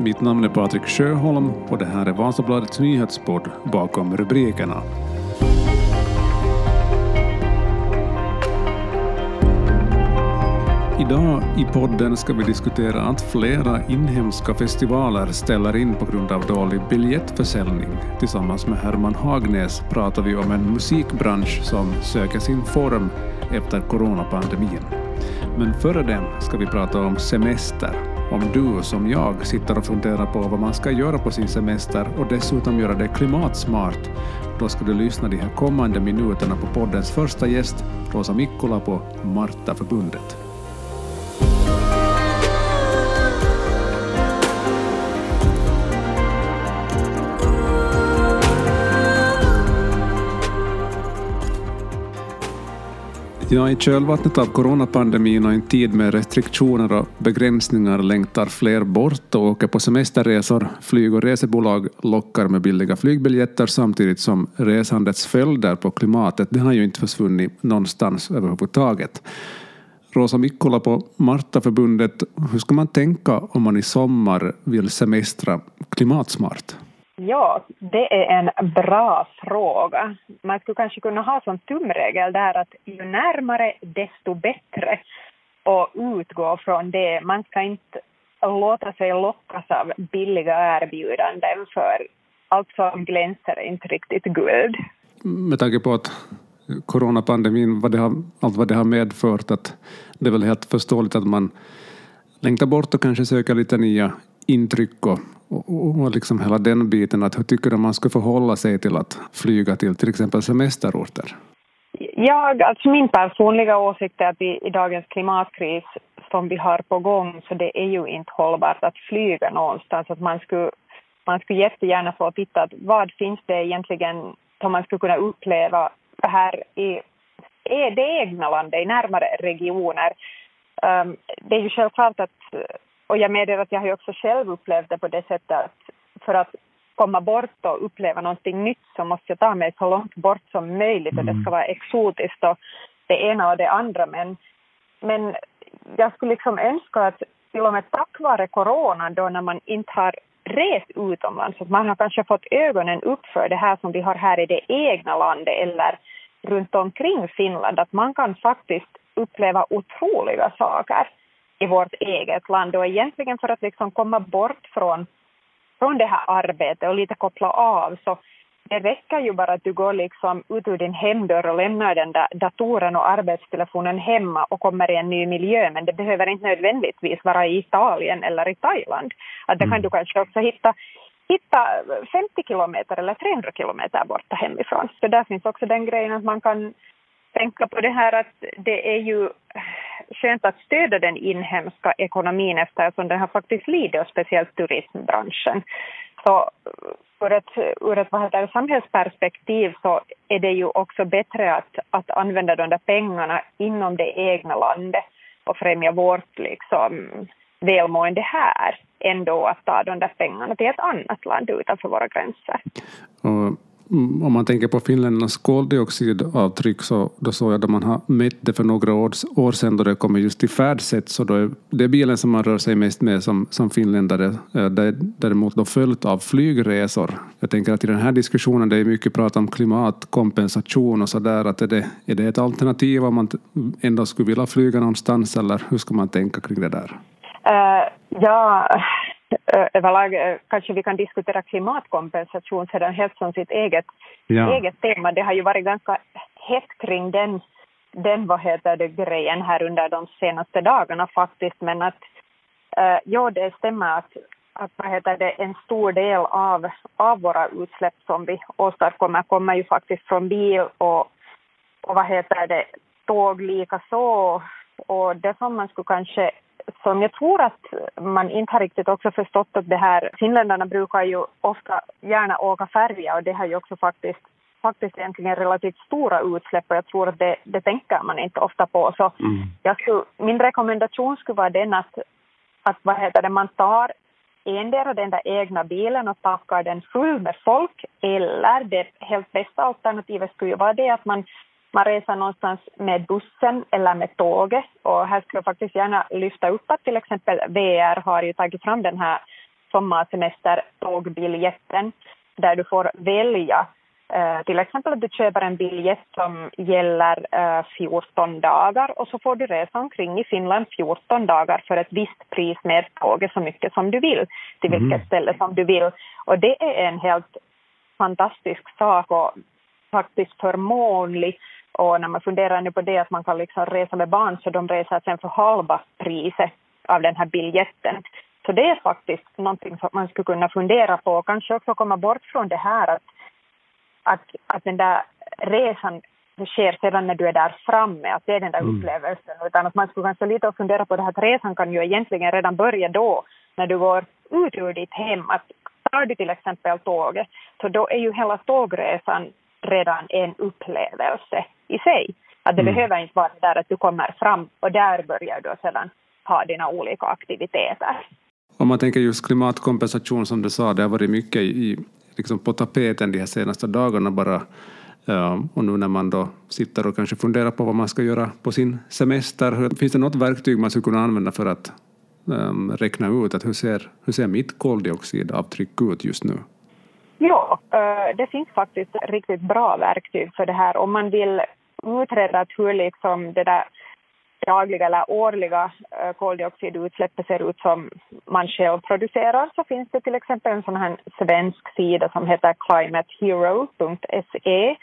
Mitt namn är Patrik Sjöholm och det här är Vasabladets nyhetspodd Bakom rubrikerna. Idag i podden ska vi diskutera att flera inhemska festivaler ställer in på grund av dålig biljettförsäljning. Tillsammans med Herman Hagnäs pratar vi om en musikbransch som söker sin form efter coronapandemin. Men före det ska vi prata om semester. Om du som jag sitter och funderar på vad man ska göra på sin semester och dessutom göra det klimatsmart, då ska du lyssna de här kommande minuterna på poddens första gäst, Rosa Mikkola på Marta-förbundet. Ja, I kölvattnet av coronapandemin och en tid med restriktioner och begränsningar längtar fler bort och åker på semesterresor. Flyg och resebolag lockar med billiga flygbiljetter samtidigt som resandets följder på klimatet den har ju inte försvunnit någonstans överhuvudtaget. Rosa Mikkola på Martaförbundet, hur ska man tänka om man i sommar vill semestra klimatsmart? Ja, det är en bra fråga. Man skulle kanske kunna ha som tumregel där att ju närmare desto bättre och utgå från det. Man ska inte låta sig lockas av billiga erbjudanden för allt som glänser är inte riktigt guld. Med tanke på att coronapandemin, vad det har, allt vad det har medfört, att det är väl helt förståeligt att man längtar bort och kanske söker lite nya intryck och, och, och liksom hela den biten. Att hur tycker du man ska förhålla sig till att flyga till till exempel semesterorter? Jag, alltså min personliga åsikt är att i, i dagens klimatkris som vi har på gång så det är ju inte hållbart att flyga någonstans. Att man skulle, man skulle jättegärna få titta att vad finns det egentligen som man skulle kunna uppleva här i, i det egna landet, i närmare regioner. Um, det är ju självklart att och jag medger att jag har också själv upplevt det på det sättet att för att komma bort och uppleva någonting nytt så måste jag ta mig så långt bort som möjligt och det ska mm. vara exotiskt och det ena och det andra. Men, men jag skulle liksom önska att till och med tack vare corona då när man inte har rest utomlands, att man har kanske fått ögonen upp för det här som vi har här i det egna landet eller runt omkring Finland, att man kan faktiskt uppleva otroliga saker i vårt eget land och egentligen för att liksom komma bort från, från det här arbetet och lite koppla av så det räcker ju bara att du går liksom ut ur din hemdörr och lämnar den där datorn och arbetstelefonen hemma och kommer i en ny miljö men det behöver inte nödvändigtvis vara i Italien eller i Thailand. Att det kan mm. du kanske också hitta hitta 50 kilometer eller 300 kilometer borta hemifrån. Så där finns också den grejen att man kan tänka på det här att det är ju äh, skönt att stödja den inhemska ekonomin eftersom den har faktiskt lidit, och speciellt turismbranschen. Så ur ett, ur ett vad heter, samhällsperspektiv så är det ju också bättre att, att använda de där pengarna inom det egna landet och främja vårt liksom, välmående här än då att ta de där pengarna till ett annat land utanför våra gränser. Och Mm, Mm, om man tänker på finländarnas koldioxidavtryck så då såg jag att man har mätt det för några år, år sedan då det kommer just till färdsätt så då är det bilen som man rör sig mest med som, som finländare eh, däremot då följt av flygresor. Jag tänker att i den här diskussionen det är mycket prat om klimatkompensation och sådär. att är det, är det ett alternativ om man ändå skulle vilja flyga någonstans eller hur ska man tänka kring det där? Uh, ja, överlag kanske vi kan diskutera klimatkompensation sedan helt som sitt eget, ja. eget tema. Det har ju varit ganska hett kring den, den vad heter det, grejen här under de senaste dagarna faktiskt. Men att uh, ja, det stämmer att, att vad heter det, en stor del av, av våra utsläpp som vi åstadkommer kommer ju faktiskt från bil och, och vad heter det, tåg lika så. Och det som man skulle kanske som jag tror att man inte har riktigt också förstått att det här, finländarna brukar ju ofta gärna åka färja och det har ju också faktiskt faktiskt egentligen relativt stora utsläpp och jag tror att det, det tänker man inte ofta på. Så mm. jag skulle, min rekommendation skulle vara den att, att vad heter det, man tar endera den där egna bilen och packar den full med folk eller det helt bästa alternativet skulle ju vara det att man man reser någonstans med bussen eller med tåget och här skulle jag faktiskt gärna lyfta upp att till exempel VR har ju tagit fram den här sommarsemester tågbiljetten där du får välja Uh, till exempel att du köper en biljett som gäller uh, eh, 14 dagar och så får du resa omkring i Finland 14 dagar för ett visst pris med tåget så mycket som du vill, till vilket mm. ställe som du vill. Och det är en helt fantastisk sak och faktiskt förmånlig. Och när man funderar nu på det att man kan liksom resa med barn så de reser sen för halva priset av den här biljetten. Så det är faktiskt någonting som man skulle kunna fundera på och kanske också komma bort från det här att att, att den där resan sker sedan när du är där framme, att det är den där mm. upplevelsen. Utan att man skulle kanske lite fundera på det här att resan kan ju egentligen redan börja då, när du går ut ur ditt hem. Att tar du till exempel tåget, så då är ju hela tågresan redan en upplevelse i sig. Att det mm. behöver inte vara där att du kommer fram och där börjar du sedan ha dina olika aktiviteter. Om man tänker just klimatkompensation som du sa, det har varit mycket i, liksom på tapeten de här senaste dagarna bara. Och nu när man då sitter och kanske funderar på vad man ska göra på sin semester, finns det något verktyg man skulle kunna använda för att um, räkna ut att hur ser, hur ser mitt koldioxidavtryck ut just nu? Ja, eh, det finns faktiskt riktigt bra verktyg för det här. Om man vill utreda hur liksom det där dagliga eller årliga eh, koldioxidutsläppet ser ut som man själv producerar så finns det till exempel en sån här svensk sida som heter climatehero.se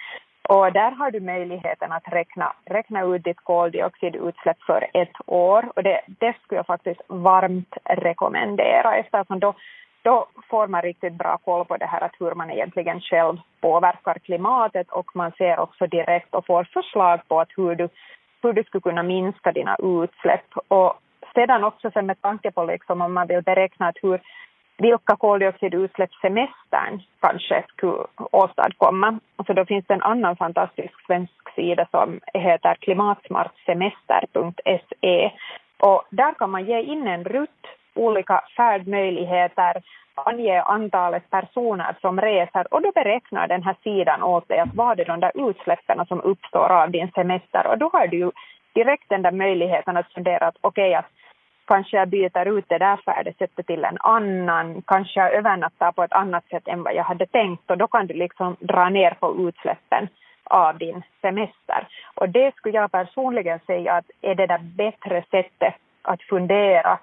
och där har du möjligheten att räkna, räkna ut ditt koldioxidutsläpp för ett år och det, det skulle jag faktiskt varmt rekommendera eftersom då, då får man riktigt bra koll på det här att hur man egentligen själv påverkar klimatet och man ser också direkt och får förslag på att hur du hur du skulle kunna minska dina utsläpp. Och sedan också sen med tanke på liksom om man vill beräkna att hur, vilka koldioxidutsläpp semestern kanske skulle åstadkomma. Så då finns det en annan fantastisk svensk sida som heter klimatsmartsemester.se och där kan man ge in en rutt, olika färdmöjligheter, ange antalet personer som reser? Och då beräknar den här sidan åt dig att vad är de där utsläppen som uppstår av din semester? Och då har du ju direkt den där möjligheten att fundera att okej okay, att kanske jag byter ut det där färdesättet till en annan, kanske jag övernattar på ett annat sätt än vad jag hade tänkt. Och då kan du liksom dra ner på utsläppen av din semester. Och det skulle jag personligen säga att är det där bättre sättet att fundera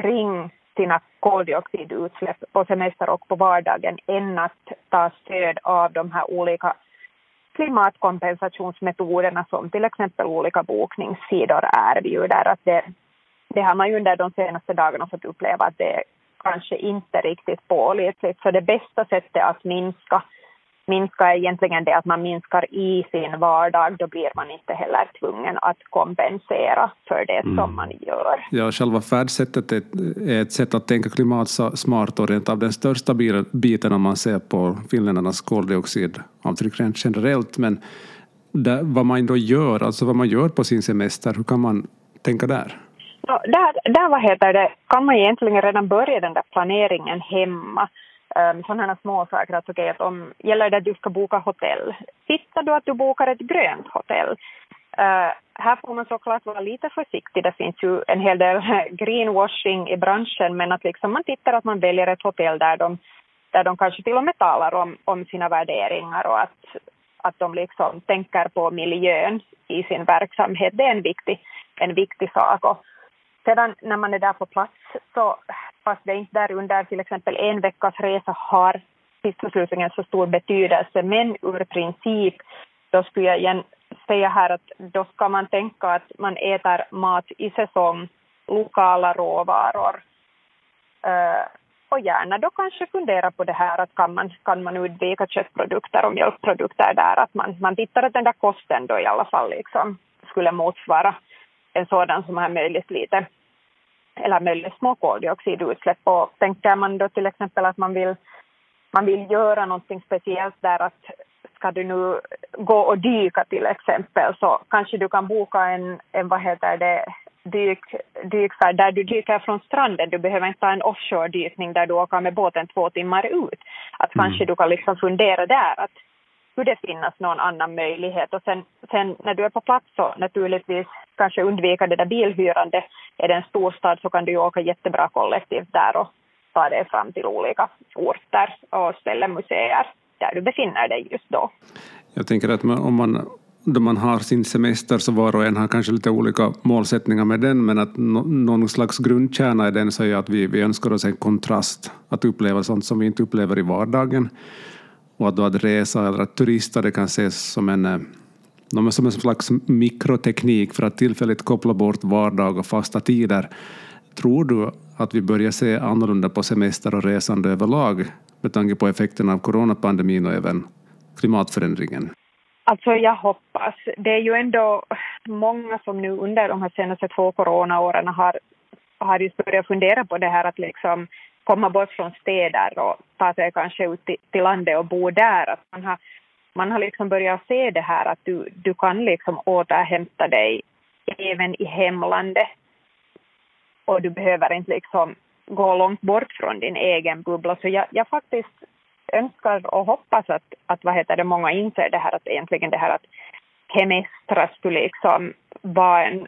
kring sina koldioxidutsläpp på semester och på vardagen än att ta stöd av de här olika klimatkompensationsmetoderna som till exempel olika bokningssidor erbjuder. Att det, det har man ju under de senaste dagarna fått uppleva att det kanske inte riktigt pålitligt. Så det bästa sättet att minska minska egentligen det att man minskar i sin vardag, då blir man inte heller tvungen att kompensera för det mm. som man gör. Ja, själva färdsättet är ett sätt att tänka klimatsmart och rent av den största biten om man ser på finländarnas koldioxidavtryck rent generellt. Men där, vad man då gör, alltså vad man gör på sin semester, hur kan man tänka där? Ja, där, där vad heter det, kan man egentligen redan börja den där planeringen hemma um, sådana små saker. Att, okay, att om, gäller det att du ska boka hotell, Sitter du att du bokar ett grönt hotell. Uh, här får man såklart vara lite försiktig. Det finns ju en hel del greenwashing i branschen, men att liksom man tittar att man väljer ett hotell där de, där de kanske till och med talar om, om sina värderingar och att, att de liksom tänker på miljön i sin verksamhet. Det är en viktig, en viktig sak. Och sedan när man är där på plats så fast det inte där under till exempel en veckas resa har tidsförslutningen så stor betydelse. Men ur princip, då skulle jag igen säga här att då ska man tänka att man äter mat i säsong, lokala råvaror. Uh, och gärna då kanske fundera på det här att kan man, kan man undvika köttprodukter och mjölkprodukter där, att man, man tittar att den där kosten då i alla fall liksom skulle motsvara en sådan som är möjligt lite eller möjligt små koldioxidutsläpp. Och tänker man då till exempel att man vill, man vill göra någonting speciellt där att ska du nu gå och dyka till exempel så kanske du kan boka en, en vad heter det, dyk, dykfärd där du dyker från stranden. Du behöver inte ta en offshore-dykning där du åker med båten två timmar ut. Att mm. kanske du kan liksom fundera där att skulle det finnas någon annan möjlighet. Och sen, sen när du är på plats så naturligtvis kanske undvika det där bilhyrande. Är det en storstad så kan du ju åka jättebra kollektivt där och, ta dig fram till olika orter och ställen, museer där du befinner dig just då. Jag tänker att man, om man då man har sin semester så var och en har kanske lite olika målsättningar med den men att no, någon slags grundkärna i den så är att vi, vi önskar oss en kontrast, att uppleva sånt som vi inte upplever i vardagen och att då att resa eller att turista det kan ses som en, eh, eh, som en slags mikroteknik för att tillfälligt koppla bort vardag och fasta tider. Tror du att vi börjar se annorlunda på semester och resande överlag med tanke på effekterna av coronapandemin och även klimatförändringen? Alltså jag hoppas. Det är ju ändå många som nu under de här senaste två coronaåren har, har just börjat fundera på det här att liksom komma bort från städer och ta sig kanske ut till, till landet och bo där. Att man har, man har liksom börjat se det här att du, du kan liksom återhämta dig även i hemlandet. Och du behöver inte liksom gå långt bort från din egen bubbla. Så jag, jag faktiskt önskar och hoppas att, att vad heter det, många inser det här att egentligen det här att hemestra skulle liksom vara en,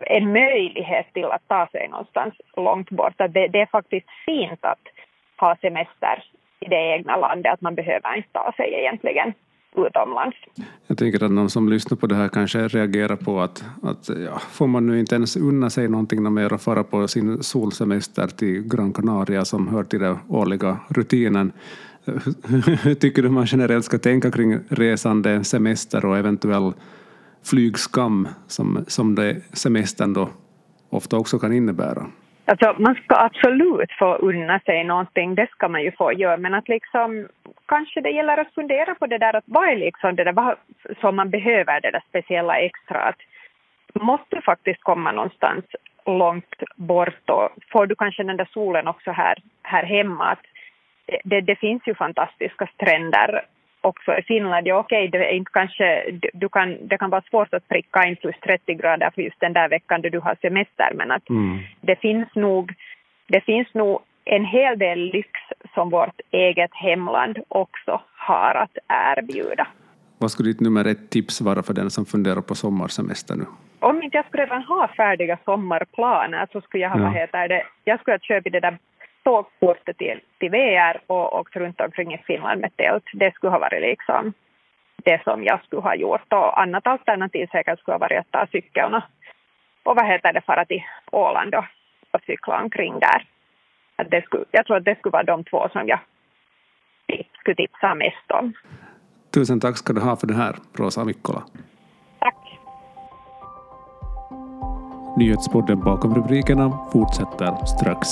en möjlighet till att ta sig någonstans långt bort. Att det, det är faktiskt fint att ha semester i det egna landet, att man behöver inte ta sig egentligen utomlands. Jag tänker att någon som lyssnar på det här kanske reagerar på att, att ja, får man nu inte ens unna sig någonting mer och fara på sin solsemester till Gran Canaria som hör till den årliga rutinen hur tycker du man generellt ska tänka kring resande, semester och eventuell flygskam som, som det semestern då ofta också kan innebära? Alltså, man ska absolut få unna sig någonting, det ska man ju få göra, men att liksom kanske det gäller att fundera på det där att vad är liksom det där vad, som man behöver, det där speciella extra, att måste faktiskt komma någonstans långt bort och får du kanske den där solen också här, här hemma, att det, det, finns ju fantastiska stränder också i Finland. Ja, okej, okay, det är inte kanske, du kan, det kan vara svårt att pricka in plus 30 grader för just den där veckan då du har semester, men att mm. det finns nog, det finns nog en hel del lyx som vårt eget hemland också har att erbjuda. Vad skulle ditt nummer ett tips vara för den som funderar på sommarsemester nu? Om inte jag skulle redan ha färdiga sommarplaner så skulle jag ha, ja. vad heter det, jag skulle ha köpt det där tågkortet till, till VR och åkt runt omkring i Finland med tält. Det skulle ha varit liksom det som jag skulle ha gjort. Och annat alternativ säkert skulle ha varit att ta cykeln och, och vad heter det, fara till Åland och, och cykla omkring där. Att det skulle, jag tror att det skulle vara de två som jag skulle tipsa mest om. Tusen tack ska du ha för det här, Rosa Mikkola. Tack. Nyhetspodden bakom rubrikerna fortsätter strax.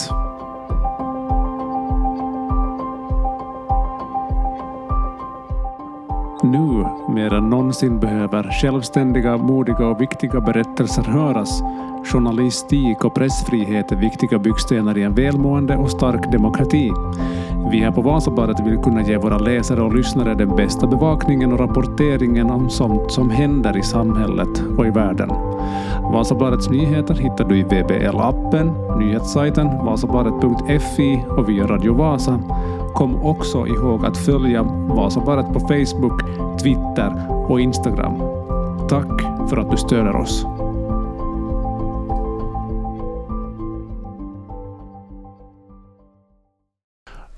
Mer än någonsin behöver självständiga, modiga och viktiga berättelser höras. Journalistik och pressfrihet är viktiga byggstenar i en välmående och stark demokrati. Vi här på Vasabladet vill kunna ge våra läsare och lyssnare den bästa bevakningen och rapporteringen om sånt som händer i samhället och i världen. Vasabladets nyheter hittar du i VBL-appen, nyhetssajten vasabladet.fi och via Radio Vasa Kom också ihåg att följa Vasabaret på Facebook, Twitter och Instagram. Tack för att du stöder oss.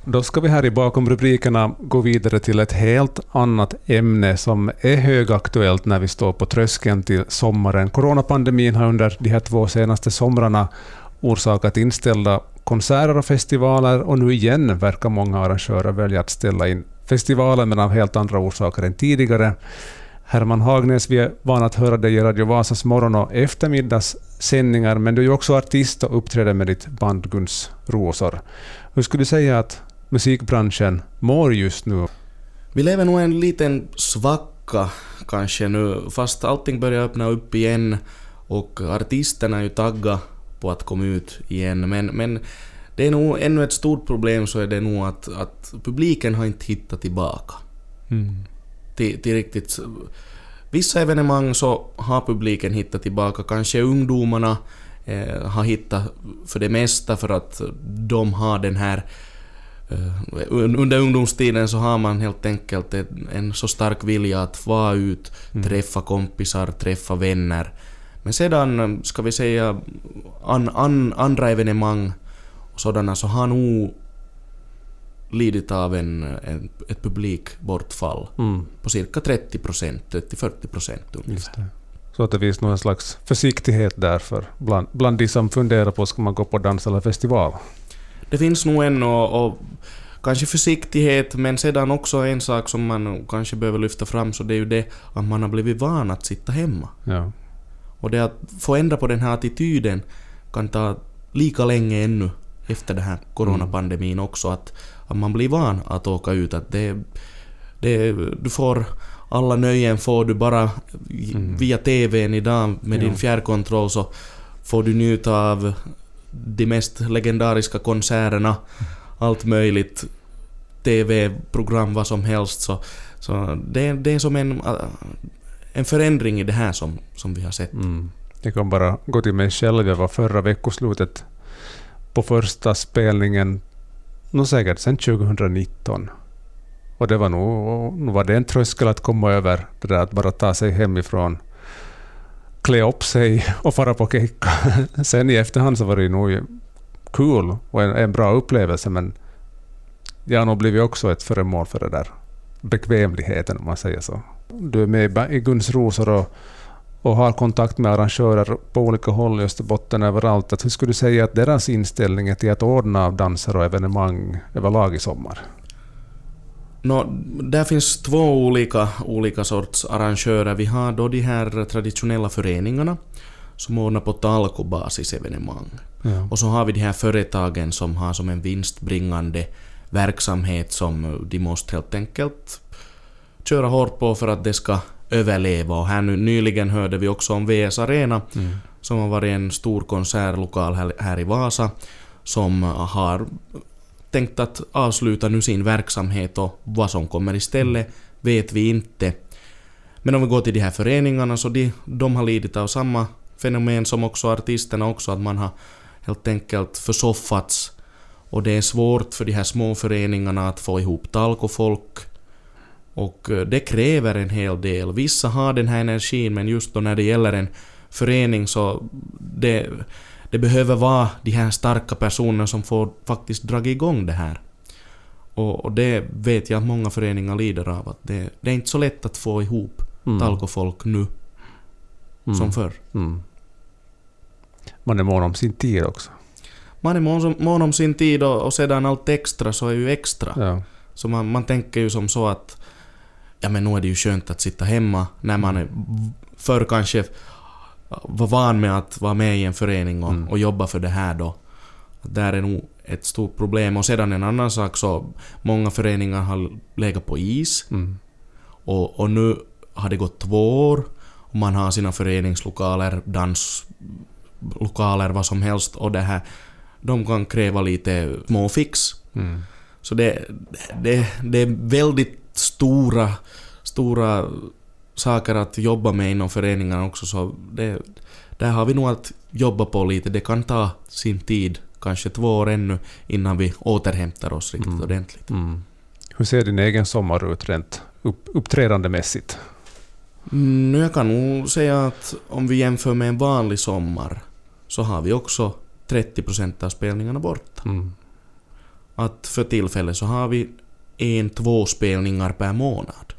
Då ska vi här i bakom rubrikerna gå vidare till ett helt annat ämne som är högaktuellt när vi står på tröskeln till sommaren. Coronapandemin har under de här två senaste somrarna orsakat inställda konserter och festivaler och nu igen verkar många arrangörer välja att ställa in festivaler men av helt andra orsaker än tidigare. Herman Hagnäs, vi är vana att höra dig i Radio Vasas morgon och eftermiddagssändningar, men du är ju också artist och uppträder med ditt band Guns Rosor. Hur skulle du säga att musikbranschen mår just nu? Vi lever nog en liten svacka kanske nu, fast allting börjar öppna upp igen och artisterna är ju tagga på att komma ut igen. Men, men det är nog ännu ett stort problem så är det nog att, att publiken har inte hittat tillbaka. Mm. Till, till riktigt... Vissa evenemang så har publiken hittat tillbaka, kanske ungdomarna eh, har hittat för det mesta för att de har den här eh, under ungdomstiden så har man helt enkelt en, en så stark vilja att vara ut, mm. träffa kompisar, träffa vänner. Men sedan, ska vi säga, an, an, andra evenemang och sådana så har nog lidit av en, en, ett publikbortfall Mm. på cirka 30 procent, 30-40 procent ungefär. Så att det finns någon slags försiktighet därför bland, bland de som funderar på ska man gå på dans eller festival. Det finns nog en och, och kanske försiktighet men sedan också en sak som man kanske behöver lyfta fram så det är ju det att man har blivit van att sitta hemma. Ja. Och det att få ändra på den här attityden kan ta lika länge ännu efter den här coronapandemin också att, att man blir van att åka ut. Att det, det, du får alla nöjen får du bara via TVn idag med din Ja. fjärrkontroll så får du njuta av de mest legendariska konserterna, allt möjligt, TV-program, vad som helst. Så, så det, det är som en, en förändring i det här som, som vi har sett. Mm. Jag kan bara gå till mig själv. Jag var förra veckoslutet på första spelningen, nog säkert sedan 2019. Och det var nog, nog var det en tröskel att komma över, det där att bara ta sig hemifrån, klä upp sig och fara på kicka. Sen i efterhand så var det nog kul och en, en bra upplevelse men jag har nog blivit också ett föremål för det där bekvämligheten om man säger så. Du är med i Guns Rosor och och har kontakt med arrangörer på olika håll i Österbotten överallt. Att hur skulle du säga att deras inställning är till att ordna av danser och evenemang överlag i sommar? Nå, där finns två olika, olika sorts arrangörer. Vi har då de här traditionella föreningarna som ordnar på talkobasis evenemang. Ja. Och så har vi de här företagen som har som en vinstbringande verksamhet som de måste helt enkelt köra hårt på för att det ska överleva. Och här nu, nyligen hörde vi också om VS Arena som har varit en stor konsertlokal här, här i Vasa som har tänkt att avsluta nu sin verksamhet och vad som kommer istället vet vi inte. Men om vi går till de här föreningarna så de, de har lidit av samma fenomen som också artisterna också att man har helt enkelt försoffats och det är svårt för de här små föreningarna att få ihop talkofolk och eh, det kräver en hel del. Vissa har den här energin men just då när det gäller en förening så det, det behöver vara de här starka personerna som får faktiskt dra igång det här. Och, och det vet jag att många föreningar lider av. Att det, det är inte så lätt att få ihop Mm. talkofolk nu som förr. Mm. Man är mån om sin tid också. Man är mån, mån om sin tid och, och sedan allt extra så är ju extra. Ja. Så man, man tänker ju som så att ja men nu är det ju skönt att sitta hemma när man är förr kanske var van med att vara med i en förening och, Mm. och jobba för det här då. Där är nog ett stort problem. Och sedan en annan sak så många föreningar har legat på is Mm. och, och nu har det gått två år och man har sina föreningslokaler, danslokaler, vad som helst och det här de kan kräva lite småfix. Mm. Så det, det, det är väldigt stora, stora saker att jobba med inom föreningarna också så det, där har vi nog att jobba på lite. Det kan ta sin tid, kanske två år ännu, innan vi återhämtar oss riktigt Mm. ordentligt. Mm. Hur ser din egen sommar ut rent upp, uppträdandemässigt? Mm, jag kan nog säga att om vi jämför med en vanlig sommar så har vi också 30% av spelningarna borta. Mm. Att för tillfället så har vi en, två spelningar per månad.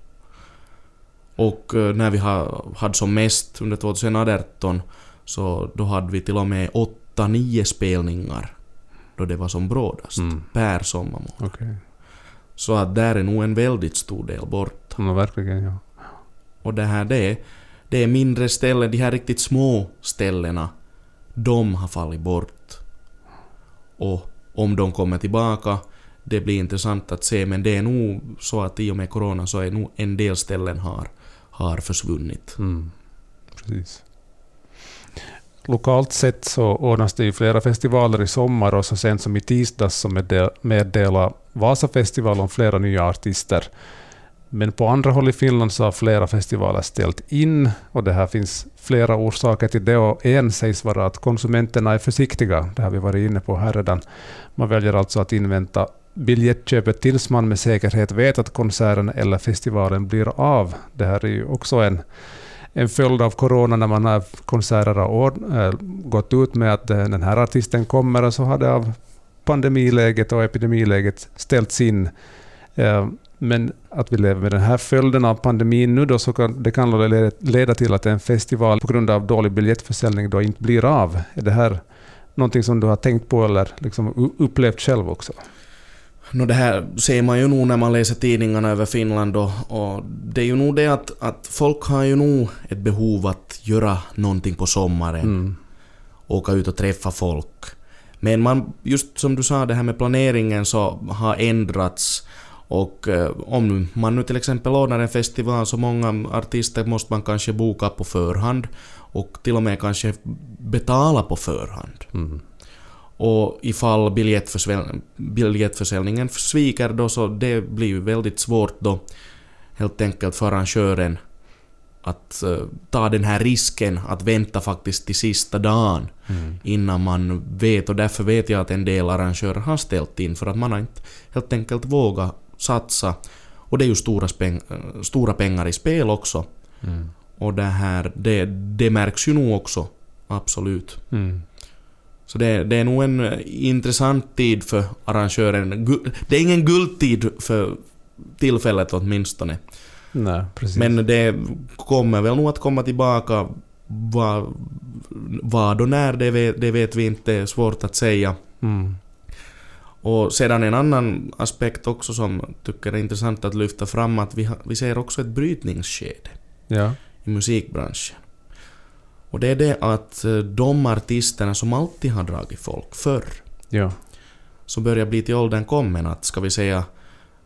Och eh, när vi ha- hade som mest under 2018 så då hade vi till och med 8-9 spelningar då det var som brådast Mm. per sommarmånad. Okej. Så att där är nog en väldigt stor del borta. Ja, verkligen ja. Och det här det är, det är mindre ställen, de här riktigt små ställena, de har fallit bort. Och om de kommer tillbaka, det blir intressant att se, men det är nog så att i och med corona så är nog en del ställen har, har försvunnit. Mm. Precis. Lokalt sett så ordnas det ju flera festivaler i sommar och så sent som i tisdags så meddelade Vasafestivalen flera nya artister. Men på andra håll i Finland så har flera festivaler ställt in och det här finns flera orsaker till det och en sägs vara att konsumenterna är försiktiga. Det har vi varit inne på här redan. Man väljer alltså att invänta biljettköpet tills man med säkerhet vet att konserten eller festivalen blir av. Det här är ju också en en följd av corona när man har konserter har äh, eh, gått ut med att eh, den här artisten kommer och så har det av pandemiläget och epidemiläget ställts in. Äh, men att vi lever med den här följden av pandemin nu då, så kan det kan leda till att en festival på grund av dålig biljettförsäljning då inte blir av. Är det här någonting som du har tänkt på eller liksom upplevt själv också? No, det här ser man ju nog när man läser tidningarna över Finland och, och, det är ju nog det att, att folk har ju nog ett behov att göra någonting på sommaren. Mm. Åka ut och träffa folk. Men man, just som du sa, det här med planeringen så har ändrats. Och eh, om man nu till exempel ordnar en festival så många artister måste man kanske boka på förhand och till och med kanske betala på förhand. Mm. Och ifall biljettförsäljningen sviker då så det blir ju väldigt svårt då helt enkelt för arrangören att uh, ta den här risken att vänta faktiskt till sista dagen mm. innan man vet och därför vet jag att en del arrangörer har ställt in för att man har inte helt enkelt vågat satsa och det är ju stora, speng eh, stora pengar i spel också. Mm. Och det här, det, det märks ju nog också, absolut. Mm. Så det, det är nog en eh, intressant tid för arrangören. Det är ingen guldtid för tillfället åtminstone. Nej, precis. Men det kommer väl nog att komma tillbaka. Vad, vad och när, det vet, det vet vi inte. Svårt att säga. Mm. Och sedan en annan aspekt också som tycker är intressant att lyfta fram att vi, vi ser också ett brytningsskede ja. i musikbranschen. Och det är det att eh, de artisterna som alltid har dragit folk förr, ja. som börjar bli till åldern kommen, att ska vi säga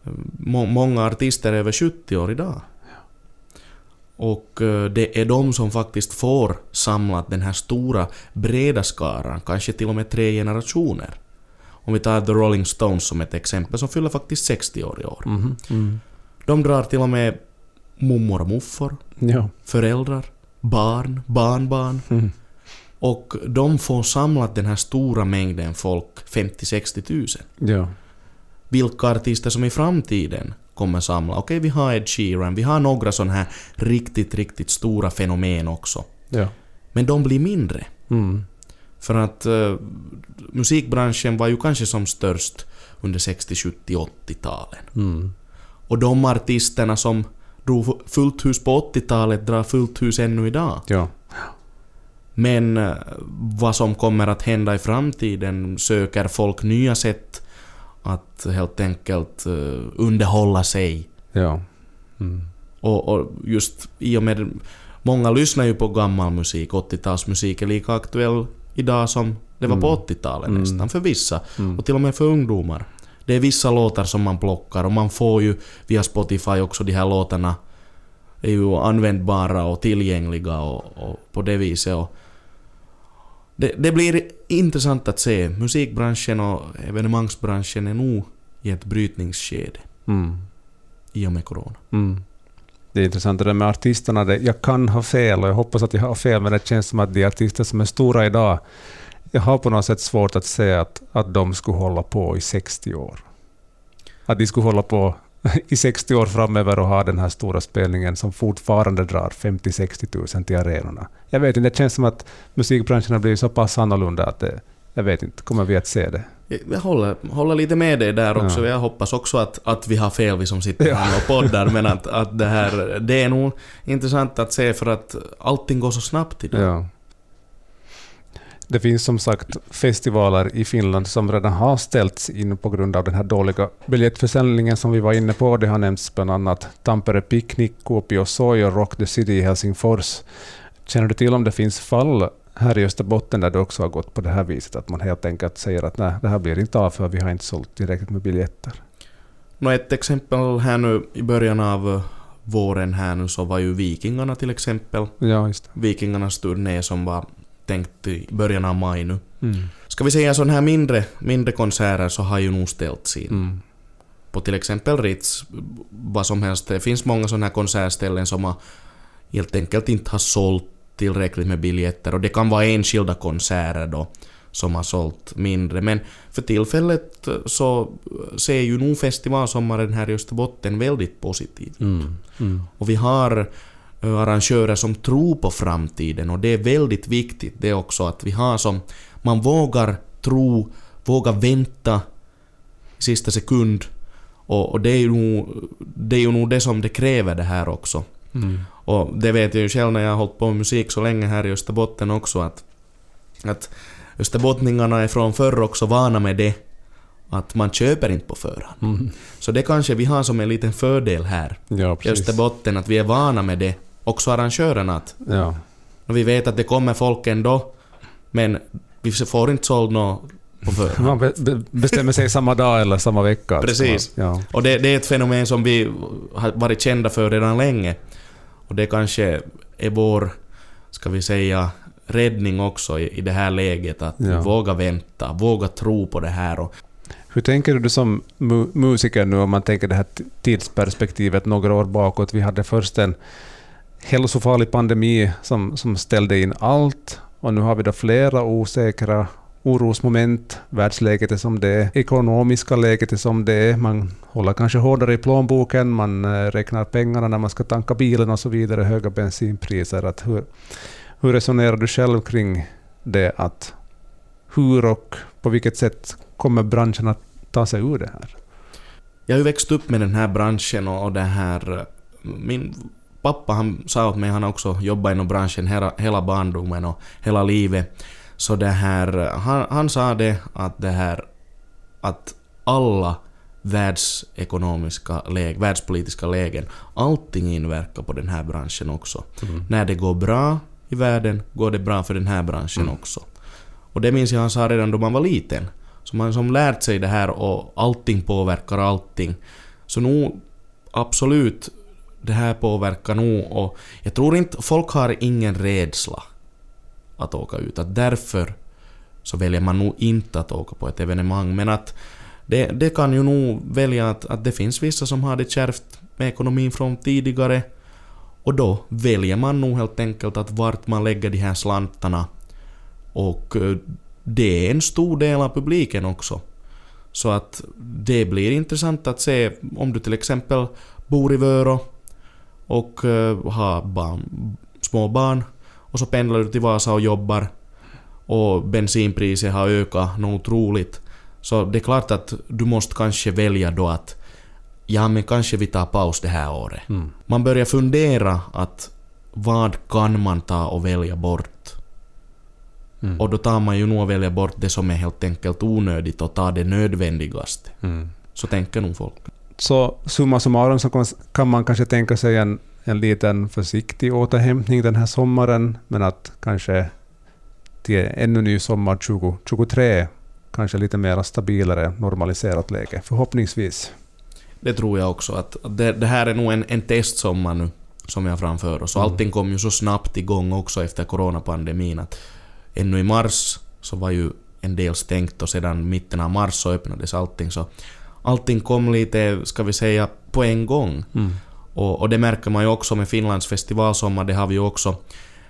eh, må, många artister är över 70 år idag. Och eh, det är de som faktiskt får samlat den här stora breda skaran, kanske till och med tre generationer. Om vi tar The Rolling Stones som ett exempel, som fyller faktiskt 60 år i år. Mm. Mm. De drar till och med mummor och muffor, ja. föräldrar, barn, barnbarn. Mm. Och de får samlat den här stora mängden folk, 50-60 tusen. Ja. Vilka artister som i framtiden kommer samla. Okej, vi har Ed Sheeran, vi har några sådana här riktigt, riktigt stora fenomen också. Ja. Men de blir mindre. Mm. För att uh, musikbranschen var ju kanske som störst under 60, 70, 80-talen. Mm. Och de artisterna som drog fullt hus på 80-talet drar fullt hus ännu idag. Ja. Men uh, vad som kommer att hända i framtiden söker folk nya sätt att helt enkelt uh, underhålla sig. Ja. Mm. Och, och, just i och med... Många lyssnar ju på gammal musik, 80-talsmusik är lika aktuell idag som det var på 80-talet mm. nästan, för vissa. Mm. Och till och med för ungdomar. Det är vissa låtar som man plockar och man får ju via Spotify också de här låtarna är ju användbara och tillgängliga och, och på det viset. Och det, det, blir intressant att se. Musikbranschen och evenemangsbranschen är nog i ett brytningsskede. Mm. I och med corona. Mm. Det är intressant det där med artisterna. Det, jag kan ha fel och jag hoppas att jag har fel, men det känns som att de artister som är stora idag, jag har på något sätt svårt att säga att, att de skulle hålla på i 60 år. Att de skulle hålla på i 60 år framöver och ha den här stora spelningen som fortfarande drar 50-60 tusen till arenorna. Jag vet inte, det känns som att musikbranschen har blivit så pass annorlunda att det, jag vet inte, kommer vi att se det? Jag håller, håller lite med dig där också. Ja. Jag hoppas också att, att vi har fel, vi som sitter ja. här och poddar. men att, att det här... Det är nog intressant att se för att allting går så snabbt idag. Ja. Det finns som sagt festivaler i Finland som redan har ställts in på grund av den här dåliga biljettförsäljningen som vi var inne på. Det har nämnts bland annat Tampere Picnic, Kuopio Soy och Rock the City i Helsingfors. Känner du till om det finns fall här i Österbotten där det också har gått på det här viset, att man helt enkelt säger att nej, det här blir inte av för vi har inte sålt tillräckligt med biljetter. Nå, ett exempel här nu i början av eh, våren här nu så var ju Vikingarna till exempel. Ja, just det. Vikingarnas turné som var tänkt i början av maj nu. Mm. Ska vi säga sådana här mindre, mindre konserter så har ju nog ställts in. Mm. På till exempel Ritz, vad som helst. Det finns många sådana här konsertställen som har helt enkelt inte har sålt tillräckligt med biljetter och det kan vara enskilda konserter då som har sålt mindre. Men för tillfället så ser ju nog festivalsommaren här i Österbotten väldigt positiv mm. Mm. Och vi har arrangörer som tror på framtiden och det är väldigt viktigt det också att vi har som... Man vågar tro våga vänta i sista sekund. Och, och det, är ju nog, det är ju nog det som det kräver det här också. Mm. Och det vet jag ju själv när jag har hållit på med musik så länge här i Österbotten också att, att österbottningarna är från förr också vana med det. Att man köper inte på förhand. Mm. Så det kanske vi har som en liten fördel här Ja, i. Österbotten, att vi är vana med det. Också arrangörerna att Ja. vi vet att det kommer folk ändå, men vi får inte såld nå på förhand. Man be- be- bestämmer sig samma dag eller samma vecka. att Precis. man- Ja. Och det, det är ett fenomen som vi har varit kända för redan länge. Och det kanske är vår, ska vi säga, räddning också i, i det här läget. Att Ja. våga vänta, våga tro på det här. Och, Hur tänker du som mu- musiker nu om man tänker det här tidsperspektivet några år bakåt? Vi hade först en hälsofarlig pandemi som, som ställde in allt och nu har vi då flera osäkra orosmoment. Världsläget är som det är, ekonomiska läget är som det är, man håller kanske hårdare i plånboken, man eh, räknar pengarna när man ska tanka bilen och så vidare, höga bensinpriser. Att hur, hur resonerar du själv kring det? att Hur och på vilket sätt kommer branschen att ta sig ur det här? jag har ju växt upp med den här branschen och, och det här... Min pappa han sa åt mig, han har också jobbat inom branschen hela, hela barndomen och hela livet. Så det här, han, han sa det att det här att alla världsekonomiska läge, världspolitiska lägen, allting inverkar på den här branschen också. När det går bra i världen går det bra för den här branschen Mm. också. Och det minns jag han sa redan då man var liten. Så man som lärt sig det här och allting påverkar allting. Så nog absolut, det här påverkar nog och jag tror inte, folk har ingen rädsla att åka ut. Att därför så väljer man nog inte att åka på ett evenemang. Men att det, det kan ju nog välja att, att det finns vissa som har det kärvt med ekonomin från tidigare. Och då väljer man nog helt enkelt att vart man lägger de här slantarna. Och eh, det är en stor del av publiken också. Så att det blir intressant att se om du till exempel bor i Vörå och eh, har barn, små barn och så pendlar du till Vasa och jobbar och bensinpriset har ökat något otroligt. Så det är klart att du måste kanske välja då att ja men kanske vi tar paus det här året. Mm. Man börjar fundera att vad kan man ta och välja bort? Mm. Och då tar man ju nog och välja bort det som är helt enkelt onödigt och tar det nödvändigaste. Mm. Så tänker nog folk. Så summa summarum så kan- kan man kanske tänka sig en, en liten försiktig återhämtning den här sommaren, men att kanske till ännu ny sommar 2023 kanske lite mer stabilare, normaliserat läge, förhoppningsvis. Det tror jag också. Att det, det här är nog en, en testsommar nu som vi har framför oss. Och Mm. allting kom ju så snabbt igång också efter coronapandemin att ännu i mars så var ju en del stängt och sedan mitten av mars så öppnades allting. Så allting kom lite, ska vi säga, på en gång. Mm. Och, och det märker man ju också med Finlands festivalsommar. Det har vi ju också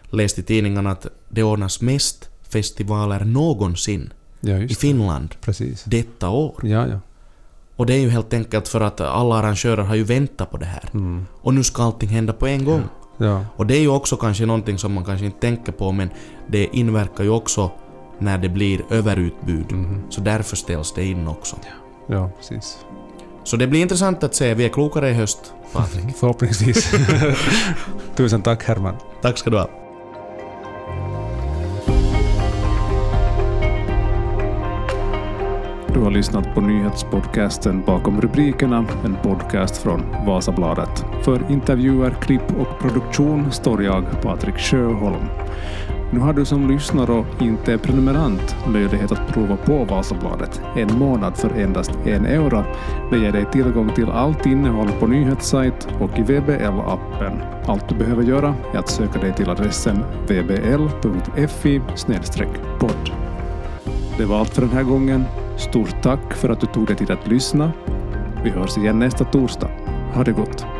läst i tidningarna att det ordnas mest festivaler någonsin Ja, i just det. Finland Precis. detta år. Ja, ja. Och det är ju helt enkelt för att alla arrangörer har ju väntat på det här. Mm. Och nu ska allting hända på en gång. Ja. Och det är ju också kanske någonting som man kanske inte tänker på men det inverkar ju också när det blir överutbud. Mhm. Så därför ställs det in också. ja, precis. Så det blir intressant att se. Vi är klokare i höst, Patrik. Förhoppningsvis. Tusen tack Herman. Tack ska du ha. Du har lyssnat på nyhetspodcasten Bakom rubrikerna, en podcast från Vasabladet. För intervjuer, klipp och produktion står jag, Patrik Sjöholm. Nu har du som lyssnar och inte är prenumerant möjlighet att prova på Vasabladet en månad för endast en euro. Det ger dig tillgång till allt innehåll på nyhetssajt och i VBL-appen. Allt du behöver göra är att söka dig till adressen vbl.fi podd. Det var allt för den här gången. Stort tack för att du tog dig tid att lyssna. Vi hörs igen nästa torsdag. Ha det gott!